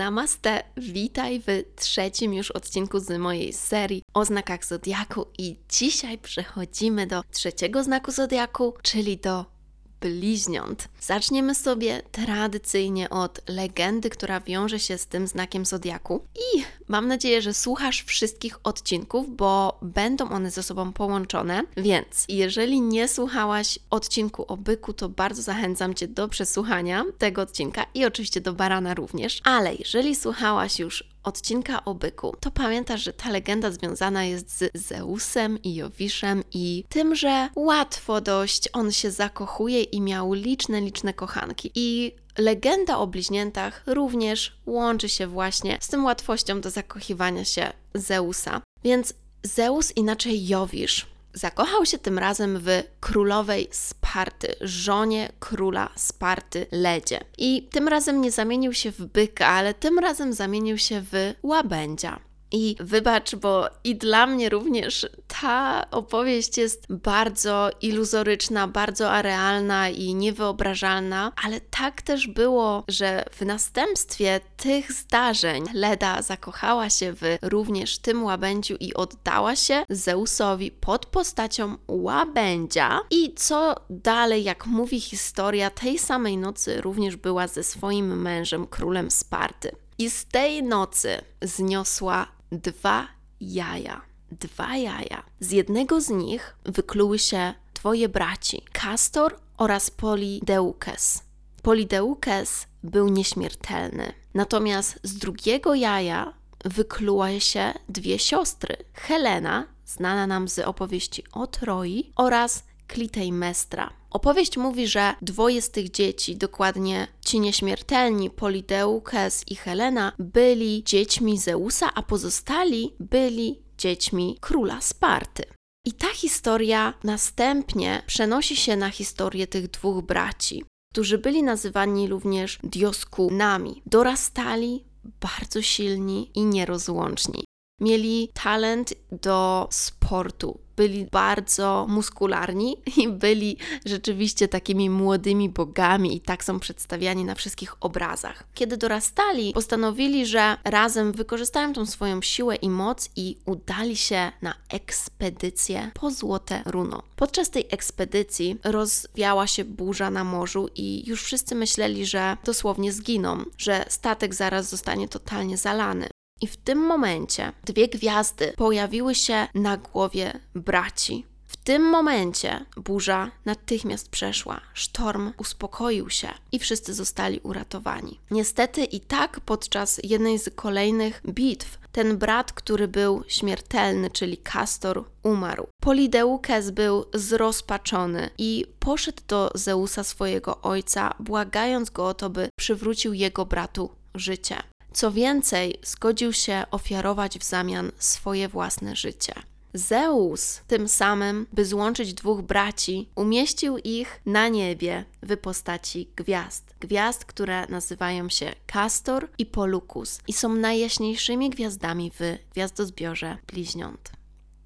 Namaste, witaj w trzecim już odcinku z mojej serii o znakach Zodiaku i dzisiaj przechodzimy do trzeciego znaku Zodiaku, czyli do bliźniąt. Zaczniemy sobie tradycyjnie od legendy, która wiąże się z tym znakiem zodiaku. I mam nadzieję, że słuchasz wszystkich odcinków, bo będą one ze sobą połączone. Więc jeżeli nie słuchałaś odcinku o byku, to bardzo zachęcam Cię do przesłuchania tego odcinka i oczywiście do barana również. Ale jeżeli słuchałaś już odcinka o byku, to pamiętasz, że ta legenda związana jest z Zeusem i Jowiszem i tym, że łatwo dość on się zakochuje i miał liczne, liczne kochanki. I legenda o bliźniętach również łączy się właśnie z tym łatwością do zakochiwania się Zeusa. Więc Zeus, inaczej Jowisz, Zakochał się tym razem w królowej Sparty, żonie króla Sparty Ledzie. I tym razem nie zamienił się w byka, ale tym razem zamienił się w łabędzia. I wybacz, bo i dla mnie również ta opowieść jest bardzo iluzoryczna, bardzo arealna i niewyobrażalna, ale tak też było, że w następstwie tych zdarzeń Leda zakochała się w również tym łabędziu i oddała się Zeusowi pod postacią łabędzia. I co dalej, jak mówi historia, tej samej nocy również była ze swoim mężem, królem Sparty. I z tej nocy zniosła dwa jaja. Dwa jaja. Z jednego z nich wykluły się dwoje braci, Castor oraz Polideukes. Polideukes był nieśmiertelny. Natomiast z drugiego jaja wykluły się dwie siostry, Helena, znana nam z opowieści o Troi, oraz Klitejmestra. Opowieść mówi, że dwoje z tych dzieci, dokładnie ci nieśmiertelni, Polideukes i Helena, byli dziećmi Zeusa, a pozostali byli dziećmi króla Sparty. I ta historia następnie przenosi się na historię tych dwóch braci, którzy byli nazywani również Dioskunami. Dorastali bardzo silni i nierozłączni. Mieli talent do sportu, byli bardzo muskularni i byli rzeczywiście takimi młodymi bogami i tak są przedstawiani na wszystkich obrazach. Kiedy dorastali, postanowili, że razem wykorzystają tą swoją siłę i moc i udali się na ekspedycję po Złote Runo. Podczas tej ekspedycji rozwiała się burza na morzu i już wszyscy myśleli, że dosłownie zginą, że statek zaraz zostanie totalnie zalany. I w tym momencie dwie gwiazdy pojawiły się na głowie braci. W tym momencie burza natychmiast przeszła, sztorm uspokoił się i wszyscy zostali uratowani. Niestety i tak podczas jednej z kolejnych bitw ten brat, który był śmiertelny, czyli Kastor, umarł. Polideukes był zrozpaczony i poszedł do Zeusa swojego ojca, błagając go o to, by przywrócił jego bratu życie. Co więcej, zgodził się ofiarować w zamian swoje własne życie. Zeus tym samym, by złączyć dwóch braci, umieścił ich na niebie w postaci gwiazd. Gwiazd, które nazywają się Castor i Polukus i są najjaśniejszymi gwiazdami w gwiazdozbiorze bliźniąt.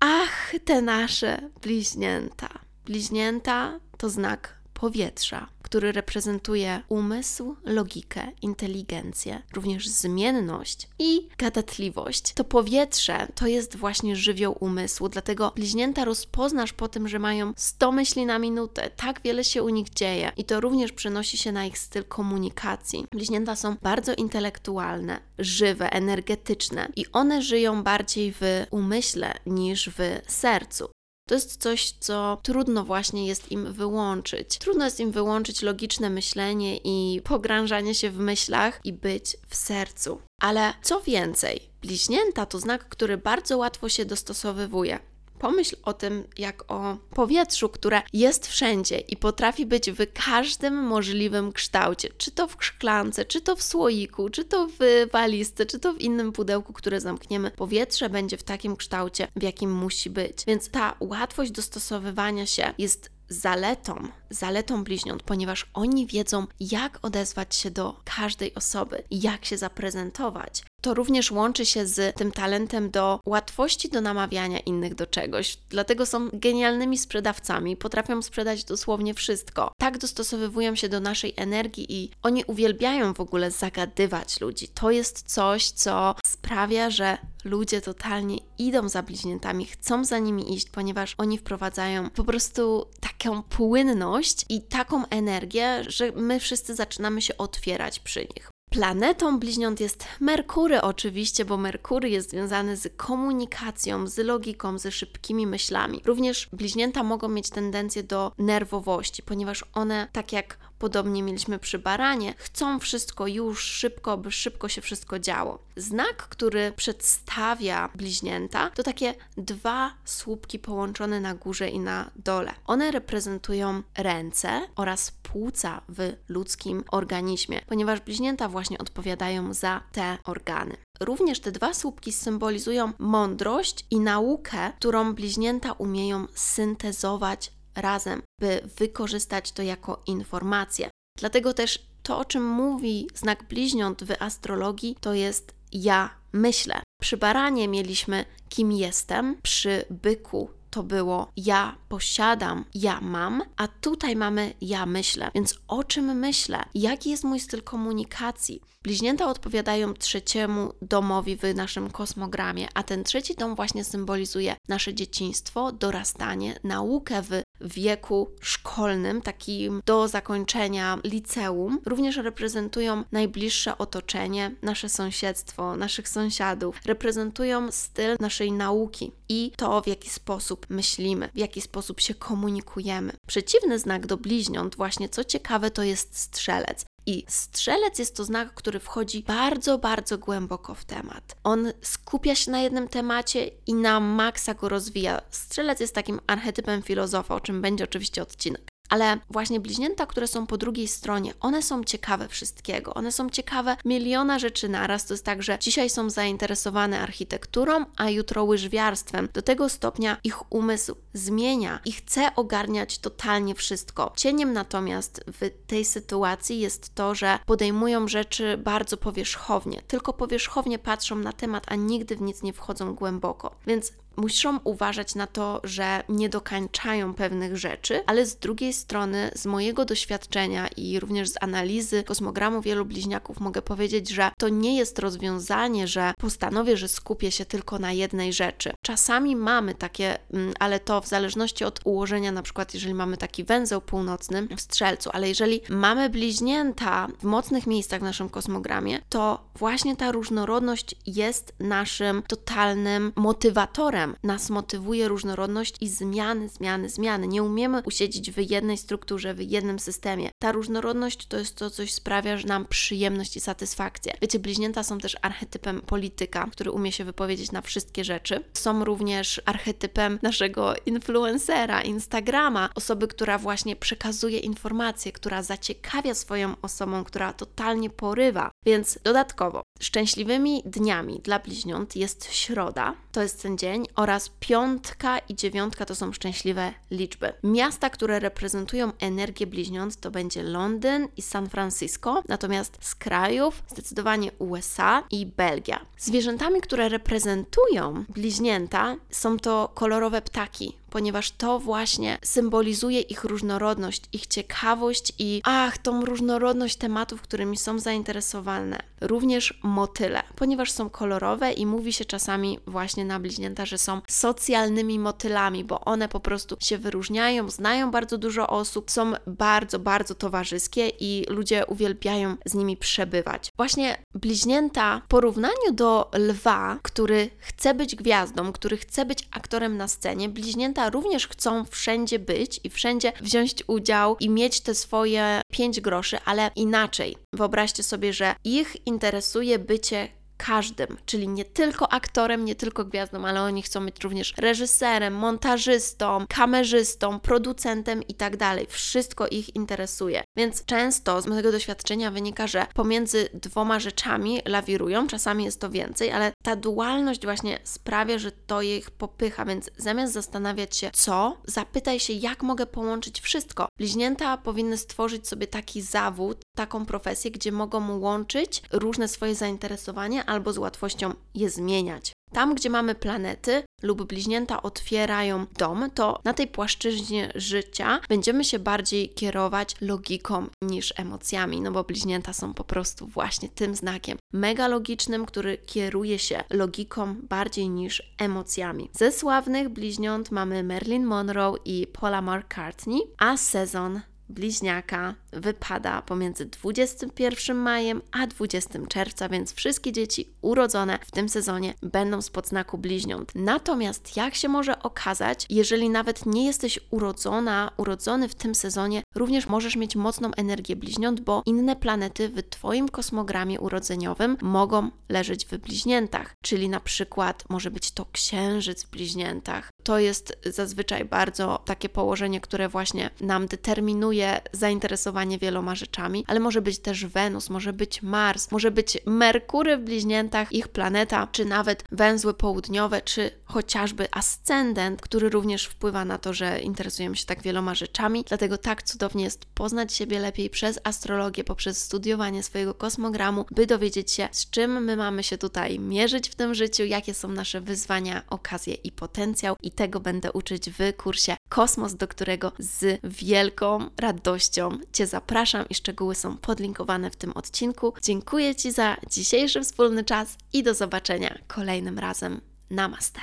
Ach, te nasze bliźnięta! Bliźnięta to znak powietrza, który reprezentuje umysł, logikę, inteligencję, również zmienność i gadatliwość. To powietrze to jest właśnie żywioł umysłu, dlatego bliźnięta rozpoznasz po tym, że mają 100 myśli na minutę. Tak wiele się u nich dzieje i to również przenosi się na ich styl komunikacji. Bliźnięta są bardzo intelektualne, żywe, energetyczne i one żyją bardziej w umyśle niż w sercu. To jest coś, co trudno właśnie jest im wyłączyć. Trudno jest im wyłączyć logiczne myślenie i pogrążanie się w myślach i być w sercu. Ale co więcej, bliźnięta to znak, który bardzo łatwo się dostosowywuje. Pomyśl o tym jak o powietrzu, które jest wszędzie i potrafi być w każdym możliwym kształcie. Czy to w szklance, czy to w słoiku, czy to w walizce, czy to w innym pudełku, które zamkniemy. Powietrze będzie w takim kształcie, w jakim musi być. Więc ta łatwość dostosowywania się jest zaletą, zaletą bliźniąt, ponieważ oni wiedzą, jak odezwać się do każdej osoby, jak się zaprezentować. To również łączy się z tym talentem do łatwości do namawiania innych do czegoś. Dlatego są genialnymi sprzedawcami, potrafią sprzedać dosłownie wszystko. Tak dostosowują się do naszej energii i oni uwielbiają w ogóle zagadywać ludzi. To jest coś, co sprawia, że ludzie totalnie idą za bliźniętami, chcą za nimi iść, ponieważ oni wprowadzają po prostu taką płynność i taką energię, że my wszyscy zaczynamy się otwierać przy nich. Planetą bliźniąt jest Merkury, oczywiście, bo Merkury jest związany z komunikacją, z logiką, ze szybkimi myślami. Również bliźnięta mogą mieć tendencję do nerwowości, ponieważ one, tak jak podobnie mieliśmy przy baranie, chcą wszystko już szybko, by szybko się wszystko działo. Znak, który przedstawia bliźnięta, to takie dwa słupki połączone na górze i na dole. One reprezentują ręce oraz płuca w ludzkim organizmie, ponieważ bliźnięta właśnie odpowiadają za te organy. Również te dwa słupki symbolizują mądrość i naukę, którą bliźnięta umieją syntezować razem, by wykorzystać to jako informację. Dlatego też to, o czym mówi znak bliźniąt w astrologii, to jest ja myślę. Przy baranie mieliśmy kim jestem, przy byku to było ja posiadam, ja mam, a tutaj mamy ja myślę. Więc o czym myślę? Jaki jest mój styl komunikacji? Bliźnięta odpowiadają trzeciemu domowi w naszym kosmogramie, a ten trzeci dom właśnie symbolizuje nasze dzieciństwo, dorastanie, naukę w wieku szkolnym, takim do zakończenia liceum. Również reprezentują najbliższe otoczenie, nasze sąsiedztwo, naszych sąsiadów. Reprezentują styl naszej nauki i to, w jaki sposób myślimy, w jaki sposób się komunikujemy. Przeciwny znak do bliźniąt, właśnie co ciekawe, to jest strzelec. I strzelec jest to znak, który wchodzi bardzo, bardzo głęboko w temat. On skupia się na jednym temacie i na maksa go rozwija. Strzelec jest takim archetypem filozofa, o czym będzie oczywiście odcinek. Ale właśnie bliźnięta, które są po drugiej stronie, one są ciekawe wszystkiego. One są ciekawe miliona rzeczy naraz. To jest tak, że dzisiaj są zainteresowane architekturą, a jutro łyżwiarstwem. Do tego stopnia ich umysł zmienia i chce ogarniać totalnie wszystko. Cieniem natomiast w tej sytuacji jest to, że podejmują rzeczy bardzo powierzchownie. Tylko powierzchownie patrzą na temat, a nigdy w nic nie wchodzą głęboko. Więc muszą uważać na to, że nie dokańczają pewnych rzeczy, ale z drugiej strony, z mojego doświadczenia i również z analizy kosmogramu wielu bliźniaków, mogę powiedzieć, że to nie jest rozwiązanie, że postanowię, że skupię się tylko na jednej rzeczy. Czasami mamy takie, mm, ale to w zależności od ułożenia, na przykład jeżeli mamy taki węzeł północny w strzelcu, ale jeżeli mamy bliźnięta w mocnych miejscach w naszym kosmogramie, to właśnie ta różnorodność jest naszym totalnym motywatorem nas motywuje różnorodność i zmiany, zmiany, zmiany. Nie umiemy usiedzieć w jednej strukturze, w jednym systemie. Ta różnorodność to jest to, coś sprawia że nam przyjemność i satysfakcję. Wiecie, bliźnięta są też archetypem polityka, który umie się wypowiedzieć na wszystkie rzeczy. Są również archetypem naszego influencera, Instagrama, osoby, która właśnie przekazuje informacje, która zaciekawia swoją osobą, która totalnie porywa. Więc dodatkowo, szczęśliwymi dniami dla bliźniąt jest środa, to jest ten dzień, oraz piątka i dziewiątka to są szczęśliwe liczby. Miasta, które reprezentują energię bliźniąt to będzie Londyn i San Francisco, natomiast z krajów zdecydowanie USA i Belgia. Zwierzętami, które reprezentują bliźnięta są to kolorowe ptaki, ponieważ to właśnie symbolizuje ich różnorodność, ich ciekawość i ach, tą różnorodność tematów, którymi są zainteresowane. Również motyle, ponieważ są kolorowe i mówi się czasami właśnie na bliźnięta, że są socjalnymi motylami, bo one po prostu się wyróżniają, znają bardzo dużo osób, są bardzo, bardzo towarzyskie i ludzie uwielbiają z nimi przebywać. Właśnie bliźnięta w porównaniu do lwa, który chce być gwiazdą, który chce być aktorem na scenie, bliźnięta bliźnięta również chcą wszędzie być i wszędzie wziąć udział i mieć te swoje 5 groszy, ale inaczej. Wyobraźcie sobie, że ich interesuje bycie każdym, czyli nie tylko aktorem, nie tylko gwiazdą, ale oni chcą być również reżyserem, montażystą, kamerzystą, producentem i tak dalej. Wszystko ich interesuje. Więc często z mojego doświadczenia wynika, że pomiędzy dwoma rzeczami lawirują, czasami jest to więcej, ale ta dualność właśnie sprawia, że to ich popycha, więc zamiast zastanawiać się co, zapytaj się, jak mogę połączyć wszystko. Bliźnięta powinny stworzyć sobie taki zawód, taką profesję, gdzie mogą łączyć różne swoje zainteresowania albo z łatwością je zmieniać. Tam, gdzie mamy planety lub bliźnięta otwierają dom, to na tej płaszczyźnie życia będziemy się bardziej kierować logiką niż emocjami, no bo bliźnięta są po prostu właśnie tym znakiem mega logicznym, który kieruje się logiką bardziej niż emocjami. Ze sławnych bliźniąt mamy Marilyn Monroe i Paula McCartney, a sezon bliźniaka wypada pomiędzy 21 majem a 20 czerwca, więc wszystkie dzieci urodzone w tym sezonie będą spod znaku bliźniąt. Natomiast jak się może okazać, jeżeli nawet nie jesteś urodzona, urodzony w tym sezonie, również możesz mieć mocną energię bliźniąt, bo inne planety w Twoim kosmogramie urodzeniowym mogą leżeć w bliźniętach, czyli na przykład może być to księżyc w bliźniętach. To jest zazwyczaj bardzo takie położenie, które właśnie nam determinuje zainteresowanie wieloma rzeczami, ale może być też Wenus, może być Mars, może być Merkury w bliźniętach, ich planeta, czy nawet węzły południowe, czy chociażby ascendent, który również wpływa na to, że interesujemy się tak wieloma rzeczami. Dlatego tak cudownie jest poznać siebie lepiej przez astrologię, poprzez studiowanie swojego kosmogramu, by dowiedzieć się, z czym my mamy się tutaj mierzyć w tym życiu, jakie są nasze wyzwania, okazje i potencjał. I tego będę uczyć w kursie Kosmos, do którego z wielką radością Cię zapraszam i szczegóły są podlinkowane w tym odcinku. Dziękuję Ci za dzisiejszy wspólny czas i do zobaczenia kolejnym razem. Namaste.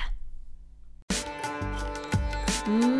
Mm,